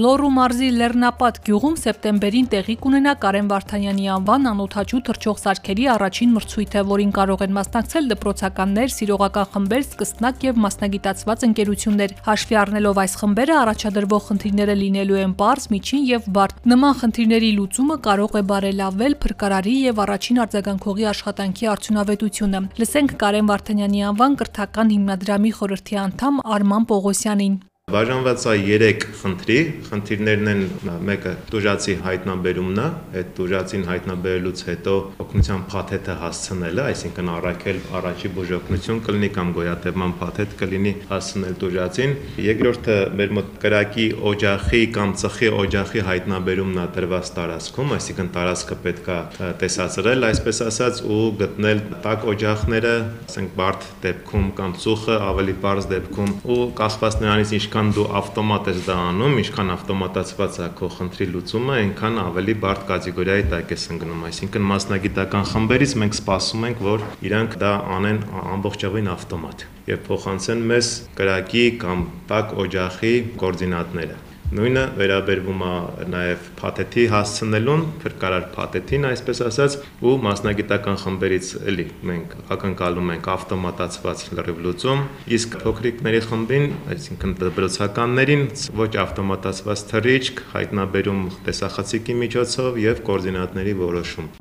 Լոռու մարզի Լեռնապատ գյուղում սեպտեմբերին տեղի կունենա Կարեն Վարդանյանի անվան անօթաչու թռչող սարքերի առաջին մրցույթը, որին կարող են մասնակցել դպրոցականներ, սիրողական խմբեր, սկսնակ եւ մասնագիտացված ընկերություններ։ Հաշվի առնելով այս խմբերը առաջադրվող խնդիրները լինելու են པարզ, միջին եւ բարդ։ Նման խնդիրների լուծումը կարող է բարելավել փրկարարի եւ առաջին արձագանքողի աշխատանքի արդյունավետությունը։ Լսենք Կարեն Վարդանյանի անվան կրթական հիմնադրամի խորհրդի անդամ Արման Պողոսյանին։ Բաժանված է 3 խնդրի, խնդիրներն են մեկը դուժացի հայտնաբերումն է, այդ դուժացին հայտնաբերելուց հետո օգնության փաթեթը հասցնելը, այսինքն առաքել առաջի բուժօգնություն կլինի կամ գոյատևման փաթեթ կլինի հասցնել դուժացին։ Երկրորդը մեր մոտ կրակի օջախի կամ ծխի օջախի հայտնաբերումն է տրված տարածքում, այսինքն տարածքը պետք է տեսածրել, այսպես ասած, ու գտնել տաք օջախները, ասենք բարդ դեպքում կամ ծուխը ավելի բարձ դեպքում ու կախված նրանից ինչքան ինչքան դու ավտոմատ ես դա անում, ինչքան ավտոմատացված է քո խնդրի լուծումը, այնքան ավելի բարդ կատեգորիայի տակ ես ընկնում։ Այսինքն մասնագիտական խմբերից մենք սպասում ենք, որ իրանք դա անեն ամբողջովին ավտոմատ եւ փոխանցեն մեզ կրակի կամ տակ օջախի կոորդինատները։ Նույնը վերաբերվում է նաև փաթեթի հասցնելուն, փրկարար փաթեթին, այսպես ասած, ու մասնագիտական խմբերից էլի մենք ակնկալում ենք ավտոմատացված լրիվ լուծում, իսկ փոքրիկների խմբին, այսինքն դպրոցականներին ոչ ավտոմատացված թռիչք, հայտնաբերում տեսախցիկի միջոցով եւ կոորդինատների որոշում։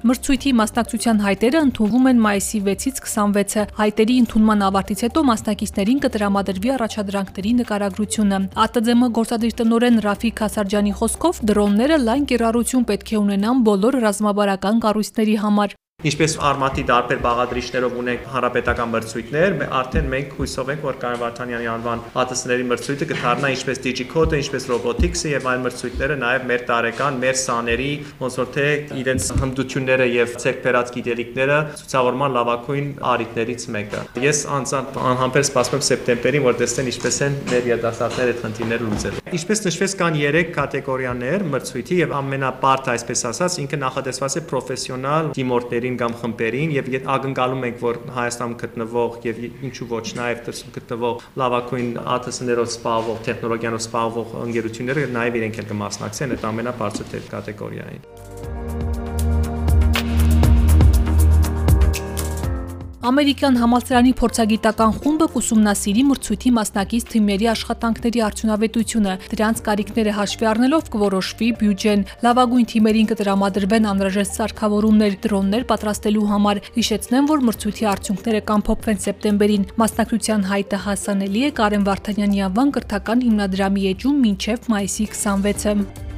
Մրցույթի մասնակցության հայտերը ընդունվում են մայիսի 6-ից 26-ը։ Հայտերի ընդունման ավարտից հետո մասնակիցներին կտրամադրվի առաջադրանքների նկարագրությունը։ ԱՏԶՄ գործադիր տնօրեն Ռաֆիկ Հասարջյանի խոսքով դրոնները լայն կիրառություն պետք է ունենան բոլոր ռազմավարական կառույցների համար։ Ինչպես արմատի տարբեր բաղադրիչներով ունենք հանրապետական մրցույթներ, արդեն մենք հույսով ենք, որ Կարեն Վարդանյանի անվան ԱՏՍ-ների մրցույթը կդառնա ինչպես Digicode-ը, ինչպես Robotics-ը եւ այլ մրցույթները, նաեւ մեր տարեկան, մեր սաների, ոնց որ թե իրենց հմտությունները եւ ցերբերած գիտելիքները ցուցավորման լավագույն արիտներից մեկը։ Ես անձամբ անհամբեր սպասում եմ սեպտեմբերին, որ տեսնեն ինչպես են մեր երիտասարդները այդ խնդիրները լուծել։ Ինչպես նշվեց, կան 3 կատեգորիաներ մրցույթի եւ ամենապարտ, այսպես ասած, ինքը նախատեսված է պրոֆեսիոնալ դիմորդների խմբերին կամ խմբերին եւ ակնկալում ենք որ Հայաստանում գտնվող եւ ինչու ոչ նաեւ դրսում գտնվող լավագույն ԱԹՍ-ներով սպառվող տեխնոլոգիանով սպառվող ընկերությունները նաեւ իրենք էլ կմասնակցեն այդ ամենաբարձր կատեգորիային Ամերիկյան համալսարանի փորձագիտական խումբը կուսումնասիրի մրցույթի մասնակից թիմերի աշխատանքների արդյունավետությունը։ Դրանց կարիքները հաշվի առնելով կորոշվի բյուջեն։ Լավագույն թիմերին կտրամադրվեն անհրաժեշտ սարքավորումներ, դրոններ պատրաստելու համար։ Հիշեցնեմ, որ մրցույթի արդյունքները կամփոփվեն սեպտեմբերին։ Մասնակցության հայտը հասանելի է Կարեն Վարդանյանի անվան կրթական հիմնադրամի էջում մինչև մայիսի 26-ը։